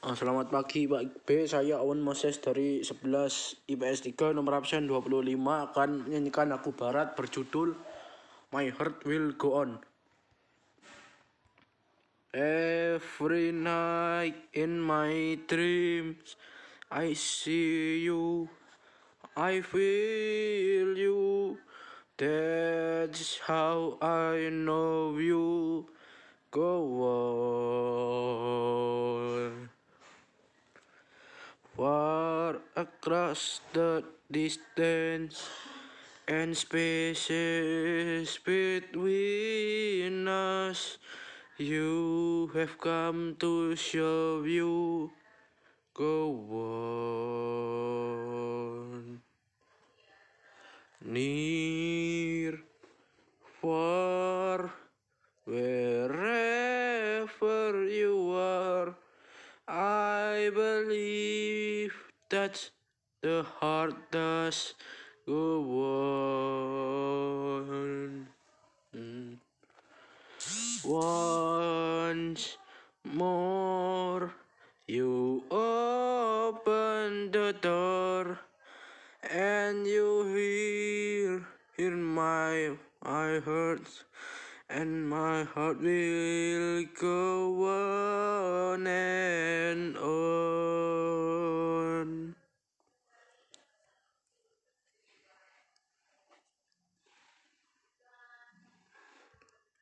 Ah, Selamat pagi Pak B, saya Awan Moses dari 11 IPS 3 nomor absen 25 akan menyanyikan lagu barat berjudul My Heart Will Go On. Every night in my dreams I see you, I feel you. That's how I know you. Go on. Across the distance and spaces between us, you have come to show you. Go on. Near, far, wherever you are. I believe that the heart does go on. Mm. Once more, you open the door and you hear in my my heart and my heart will go on and on.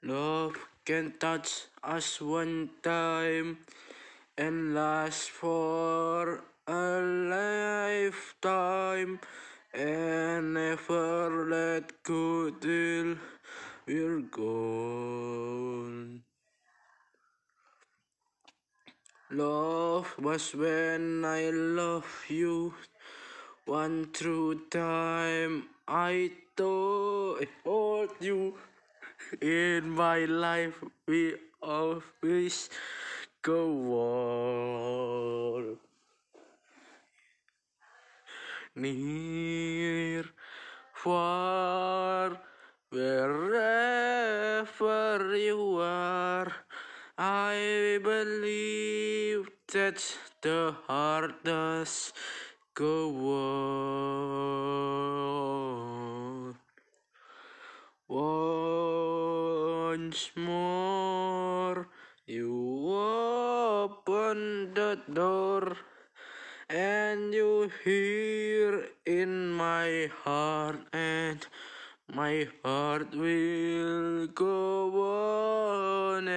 Love can touch us one time and last for a lifetime and never let go till we're gone. Love was when I love you. One true time I thought I told you in my life we always go on. Near, far, wherever you are, I believe that the heart does go on. Once more, you open the door and you hear in my heart and my heart will go on